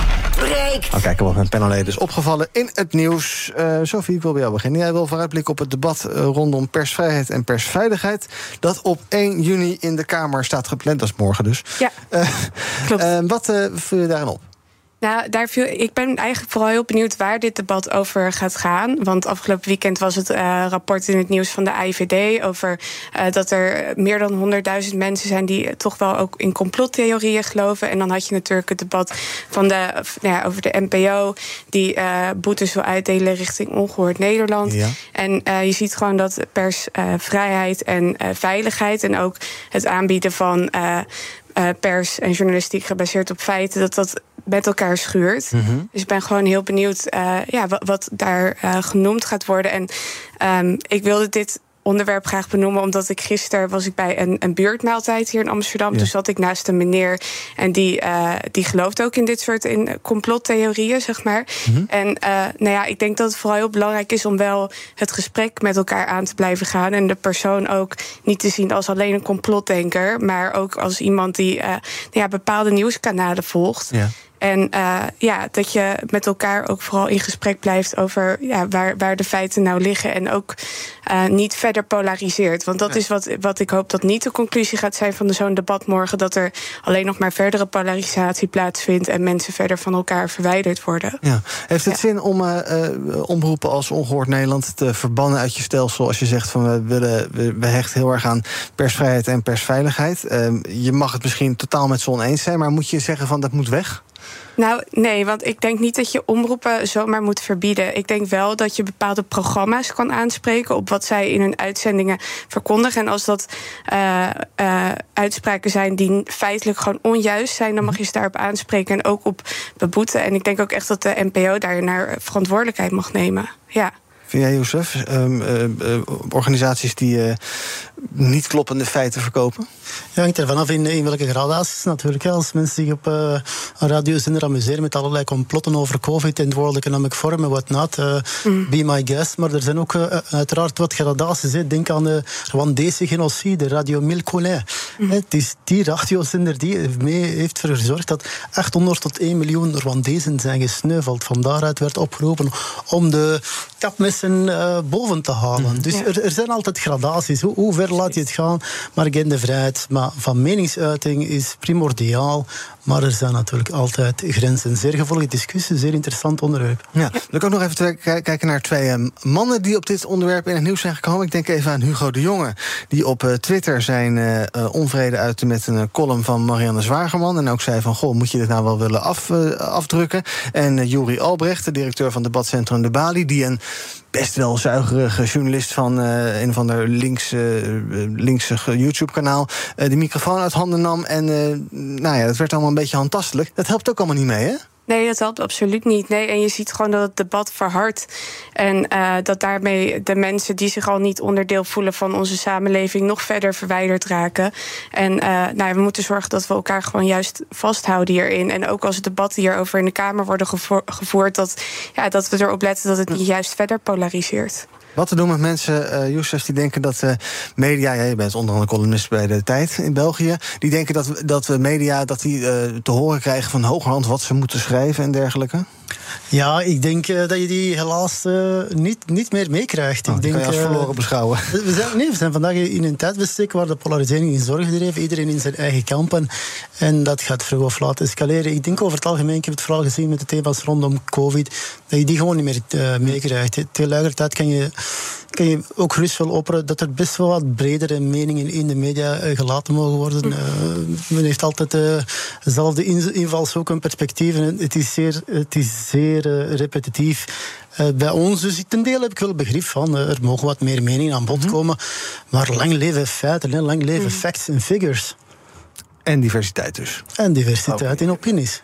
breekt. Nou, kijken wat mijn panelleden is opgevallen in het nieuws. Eh Sophie, ik wil bij jou beginnen. Jij wil vooruitblikken op het debat eh, rondom persvrijheid en persveiligheid. Dat op 1 juni in de Kamer staat gepland. Dat is morgen dus. Ja, klopt. wat eh vul je daarin op? Nou, daar viel, ik ben eigenlijk vooral heel benieuwd waar dit debat over gaat gaan. Want afgelopen weekend was het eh, rapport in het nieuws van de IVD over eh, dat er meer dan 100.000 mensen zijn die toch wel ook in complottheorieën geloven. En dan had je natuurlijk het debat van de, nou ja, over de NPO, die eh, boetes wil uitdelen richting ongehoord Nederland. Ja. En je ziet gewoon dat persvrijheid en veiligheid en ook het aanbieden van. Eh, pers en journalistiek gebaseerd op feiten, dat dat met elkaar schuurt. Mhm. Dus ik ben gewoon heel benieuwd eh, ja, wat, wat daar eh, genoemd gaat worden. En ehm, ik wilde dit onderwerp graag benoemen, omdat ik gisteren was ik bij een, een buurtmaaltijd hier in Amsterdam. Ja. Toen zat ik naast een meneer en die, eh, die gelooft ook in dit soort in complottheorieën, zeg maar. Mhm. En eh, nou ja, ik denk dat het vooral heel belangrijk is om wel het gesprek met elkaar aan te blijven gaan. En de persoon ook niet te zien als alleen een complotdenker, maar ook als iemand die eh, nou ja, bepaalde nieuwskanalen volgt. Ja. En eh, ja, dat je met elkaar ook vooral in gesprek blijft over ja, waar, waar de feiten nou liggen. En ook eh, niet verder polariseert. Want dat is wat, wat ik hoop dat niet de conclusie gaat zijn van zo'n debat morgen. Dat er alleen nog maar verdere polarisatie plaatsvindt en mensen verder van elkaar verwijderd worden. Ja. Heeft het zin om eh, omroepen als Ongehoord Nederland te verbannen uit je stelsel als je zegt van we, willen, we, we hechten heel erg aan persvrijheid en persveiligheid? Ehm, je mag het misschien totaal met z'n oneens zijn, maar moet je zeggen van dat moet weg? Nou, nee, want ik denk niet dat je omroepen zomaar moet verbieden. Ik denk wel dat je bepaalde programma's kan aanspreken op wat zij in hun uitzendingen verkondigen. En als dat eh, eh, uitspraken zijn die feitelijk gewoon onjuist zijn, dan mag je ze daarop aanspreken en ook op beboeten. En ik denk ook echt dat de NPO daar naar verantwoordelijkheid mag nemen. Ja. Vind jij, Jozef, ehm, eh, eh, organisaties die eh, niet kloppende feiten verkopen? Ja, hangt er vanaf in, in welke gradaties natuurlijk. Als mensen zich op eh, een radiozender amuseren met allerlei complotten over COVID en het World Economic Forum en wat not, eh, be my guest. Maar er zijn ook uiteraard wat gradaties. Hè. Denk aan de Rwandese genocide, Radio Mille Collin. Hè, Het is die radiozender die mee heeft ervoor gezorgd dat 800 tot 1 miljoen Rwandezen zijn gesneuveld. Van daaruit werd opgeroepen om de kapmessen eh, boven te halen. Dus er, er zijn altijd gradaties. Hoe, hoe ver laat je het gaan? Maar vrijheid maar van meningsuiting is primordiaal. Maar er zijn natuurlijk altijd grenzen. Zeer gevoelige discussie, zeer interessant onderwerp. Ja, wil ik ook nog even kijken naar twee eh, mannen die op dit onderwerp in het nieuws zijn gekomen. Ik denk even aan Hugo de Jonge, die op eh, Twitter zijn eh, onvrede uitte met een column van Marianne Zwagerman. En ook zei van, goh, moet je dit nou wel willen af, afdrukken? En Juri Albrecht, de directeur van debatcentrum De Bali, die een best wel zuigerige journalist van uh, een of ander links, linkse YouTube-kanaal de microfoon uit handen nam. En nou ja, dat werd allemaal een beetje handtastelijk. Dat helpt ook allemaal niet mee, hè? Nee, dat helpt absoluut niet. Nee, en je ziet gewoon dat het debat verhardt. En uh, dat daarmee de mensen die zich al niet onderdeel voelen van onze samenleving nog verder verwijderd raken. En uh, nou we moeten zorgen dat we elkaar gewoon juist vasthouden hierin. En ook als debatten hierover in de Kamer worden gevoerd, dat, ja, dat we erop letten dat het niet juist verder polariseert. Wat te doen met mensen, uh, die denken dat uh, media... Ja, je bent onder andere columnist bij de Tijd in België... die denken dat, dat media dat die, uh, te horen krijgen van hogerhand... wat ze moeten schrijven en dergelijke? Ja, ik denk uh, dat je die helaas uh, niet, niet meer meekrijgt. Oh, ik denk, kan je als verloren uh, beschouwen. We zijn, nee, we zijn vandaag in een tijdbestek waar de polarisering in zorgen dreven. Iedereen in zijn eigen kampen. En dat gaat vroeg of laat escaleren. Ik denk over het algemeen, ik heb het vooral gezien met de thema's rondom COVID, dat je die gewoon niet meer meekrijgt. Tegelijkertijd kan je kan je ook gerust wel opperen dat er best wel wat bredere meningen in de media gelaten mogen worden. Uh, men heeft altijd uh, dezelfde invalshoek en perspectieven. Het is zeer, het is zeer uh, repetitief. bij ons, dus ten deel heb ik wel begrip van. er mogen wat meer meningen aan bod komen. Maar lang leven feiten, hè, lang leven facts en figures. En diversiteit dus. En diversiteit in opinies.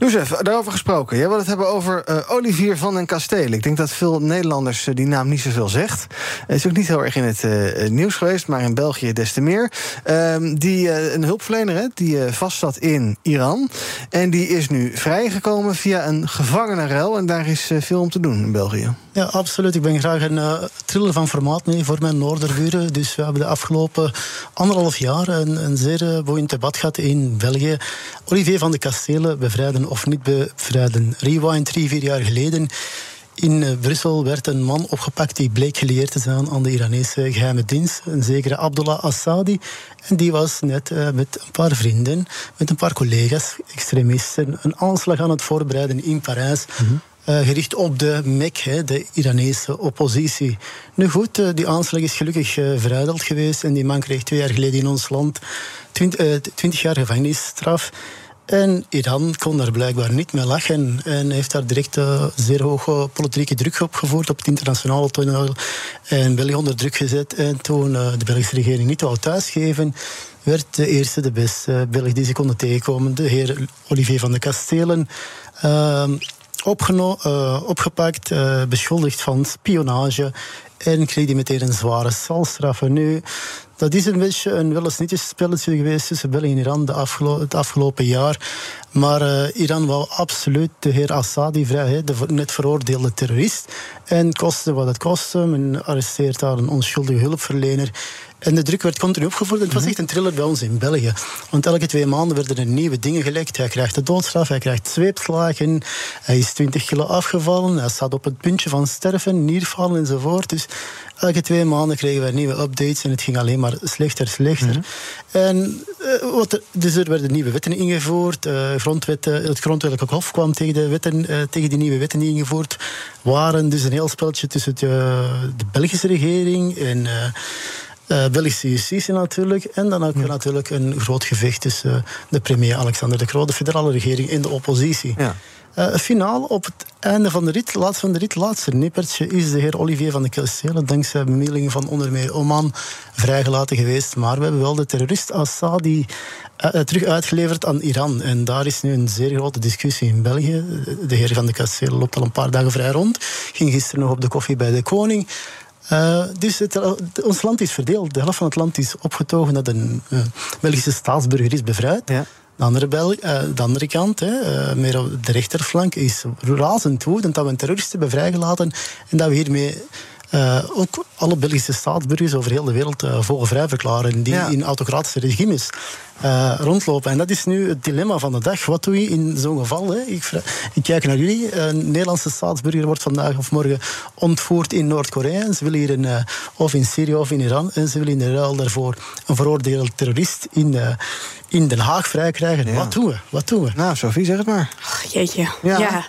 Jozef, daarover gesproken. Jij wil het hebben over uh, Olivier van den Kastelen. Ik denk dat veel Nederlanders uh, die naam niet zoveel zegt. Het is ook niet heel erg in het uh, nieuws geweest, maar in België des te meer. Ehm, die, een hulpverlener hè, die vast zat in Iran. En die is nu vrijgekomen via een gevangenenruil. En daar is veel om te doen in België. Ja, absoluut. Ik ben graag een triller van formaat mee voor mijn noorderburen. Dus we hebben de afgelopen anderhalf jaar een, een zeer boeiend debat gehad in België. Olivier van den Kastelen bevrijden of niet bevrijden. Rewind drie, vier jaar geleden. In Brussel werd een man opgepakt die bleek geleerd te zijn aan de Iranese geheime dienst. Een zekere Abdullah Assadi. En die was net uh, met een paar vrienden, met een paar collega's, extremisten, een aanslag aan het voorbereiden in Parijs. Mm -hmm. Uh, gericht op de MEK, de Iranese oppositie. Nu goed, uh, die aanslag is gelukkig uh, verijdeld geweest en die man kreeg twee jaar geleden in ons land twintig jaar gevangenisstraf. En Iran kon daar blijkbaar niet mee lachen en heeft daar direct uh, zeer hoge politieke druk opgevoerd op het internationale toneel en België onder druk gezet. En toen uh, de Belgische regering niet wou thuisgeven, werd de eerste, de beste uh, Belg die ze konden tegenkomen, de heer Olivier van de Kastelen, opgeno- opgepakt, beschuldigd van spionage en kreeg hij meteen een zware celstraf. Nu, dat is een beetje een wel spelletje geweest tussen België en Iran de het afgelopen jaar. Maar uh, Iran wou absoluut de heer Assadi vrij, de net veroordeelde terrorist. En kostte wat het kostte. Men arresteert daar een onschuldige hulpverlener. En de druk werd continu opgevoerd. Het was echt een thriller bij ons in België. Want elke twee maanden werden er nieuwe dingen gelekt. Hij krijgt de doodstraf, hij krijgt zweepslagen. Hij is 20 kilo afgevallen. Hij staat op het puntje van sterven, niervallen enzovoort. Dus elke twee maanden kregen wij nieuwe updates en het ging alleen maar slechter, slechter. Mm -hmm. En uh, wat er, dus er werden nieuwe wetten ingevoerd. Uh, grondwetten, het grondwettelijk hof kwam tegen, de wetten, uh, tegen die nieuwe wetten die ingevoerd waren. Dus een heel spelletje tussen de, de Belgische regering en. Uh, Belgische justitie natuurlijk. En dan ook ja. natuurlijk een groot gevecht tussen de premier Alexander de Croo, de federale regering en de oppositie. Ja. Uh, finaal op het einde van de rit, laatste van de rit, laatste nippertje, is de heer Olivier van de Kastelen, dankzij bemiddeling van onder meer Oman, vrijgelaten geweest. Maar we hebben wel de terrorist Assadi uh, terug uitgeleverd aan Iran. En daar is nu een zeer grote discussie in België. De heer van de Kastelen loopt al een paar dagen vrij rond. Ging gisteren nog op de koffie bij de koning. Dus ons land is verdeeld. De helft van het land is opgetogen dat een Belgische staatsburger is bevrijd. Ja. De andere, uh, de andere kant, hè, meer op de rechterflank, is razend woedend dat we een terrorist hebben vrijgelaten en dat we hiermee uh, ook alle Belgische staatsburgers over heel de wereld uh, vogelvrij verklaren die ja. in autocratische regimes uh, rondlopen. En dat is nu het dilemma van de dag. Wat doe je in zo'n geval? Hè? Ik, ik, kijk naar jullie. Een Nederlandse staatsburger wordt vandaag of morgen ontvoerd in Noord-Korea. Ze willen hier een, of in Syrië of in Iran. En ze willen in de ruil daarvoor een veroordeelde terrorist in, in Den Haag vrijkrijgen. Ja. Wat doen we? Wat doen we? Nou, Sophie, zeg het maar. Oh, jeetje. Ja. ja.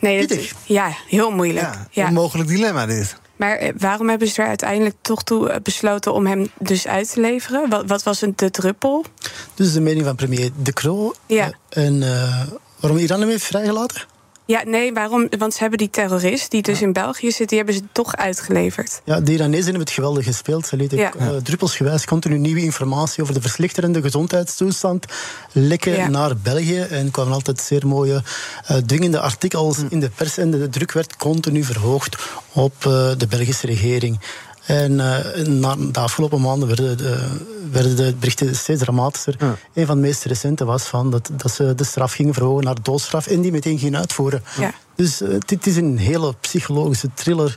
Nee, dat, ja, heel moeilijk. Ja, ja. Een mogelijk dilemma dit. Maar waarom hebben ze er uiteindelijk toch toe besloten om hem dus uit te leveren? Wat, wat was de druppel? Dus de mening van premier De Croo. Ja. En uh, waarom Iran hem heeft vrijgelaten? Ja, nee, waarom? Want ze hebben die terrorist die dus in België zit, die hebben ze toch uitgeleverd. Ja, de Iranezen hebben het geweldig gespeeld. Ze lieten Ja. eh, druppelsgewijs continu nieuwe informatie over de verslechterende gezondheidstoestand lekken Ja. naar België. En kwamen altijd zeer mooie eh, dwingende artikels Hm. in de pers. En de druk werd continu verhoogd op eh, de Belgische regering. En eh, na de afgelopen maanden werden de, werden de berichten steeds dramatischer. Een van de meest recente was van dat, dat ze de straf gingen verhogen naar doodstraf en die meteen gingen uitvoeren. Ja. Dus eh, dit is een hele psychologische thriller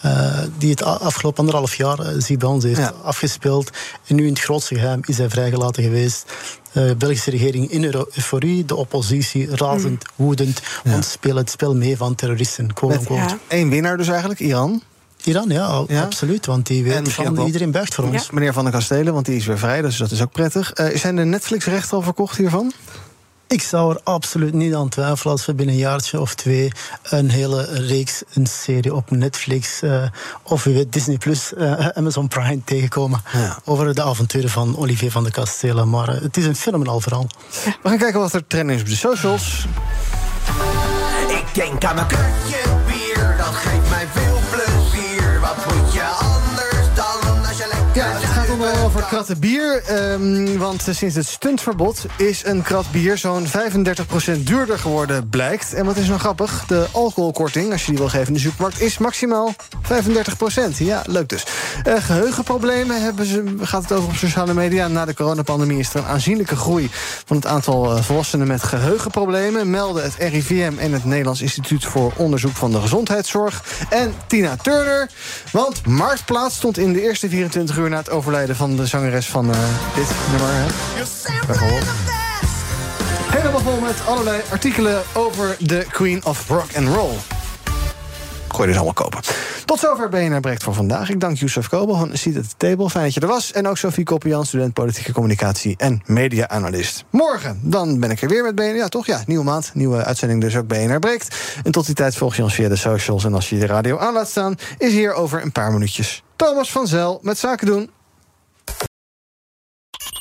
eh, die het afgelopen anderhalf jaar eh, zich bij ons heeft Ja. afgespeeld. En nu in het grootste geheim is hij vrijgelaten geweest. Eh, De Belgische regering in euforie, de oppositie razend, woedend, want spelen het spel mee van terroristen. quote Met unquote. één winnaar dus eigenlijk, Iran. Iran, ja, al- Ja? absoluut. Want die weet van iedereen buigt voor ons. Meneer Van der Kastelen, want die is weer vrij, dus dat is ook prettig. Eh, zijn de Netflix-rechten al verkocht hiervan? Ik zou er absoluut niet aan twijfelen als we binnen een jaartje of twee een hele reeks, een serie op Netflix eh, of wie weet Disney Plus, eh, Amazon Prime tegenkomen over de avonturen van Olivier van de Kastelen. Maar het is een fenomenaal verhaal. We gaan kijken wat er trending is op de socials. Ik denk aan mijn kutje bier, dat geeft mij veel kratten bier. ehm, want sinds het stuntverbod is een krat bier zo'n 35% duurder geworden, blijkt. En wat is nou grappig? De alcoholkorting, als je die wil geven in de supermarkt, is maximaal 35%. Ja, leuk dus. Eh, geheugenproblemen hebben ze, gaat het over op sociale media. Na de coronapandemie is er een aanzienlijke groei van het aantal eh, volwassenen met geheugenproblemen. Melden het RIVM en het Nederlands Instituut voor Onderzoek van de Gezondheidszorg. En Tina Turner. Want Marktplaats stond in de eerste 24 uur na het overlijden van de zangeres van eh, dit nummer. Hè? Bijvoorbeeld. Helemaal vol met allerlei artikelen over de Queen of Rock and Roll. Gooi dus allemaal kopen. Tot zover BNR Breekt voor vandaag. Ik dank Youssef Kobel van Seat at the Table. Fijn dat je er was. En ook Sophie Koppian, student politieke communicatie en media-analyst. Morgen, dan ben ik er weer met BNR. Ja, toch? Ja, nieuwe maand. Nieuwe uitzending dus ook BNR Breekt. En tot die tijd volg je ons via de socials. En als je de radio aan laat staan, is hier over een paar minuutjes Thomas van Zel met Zaken doen.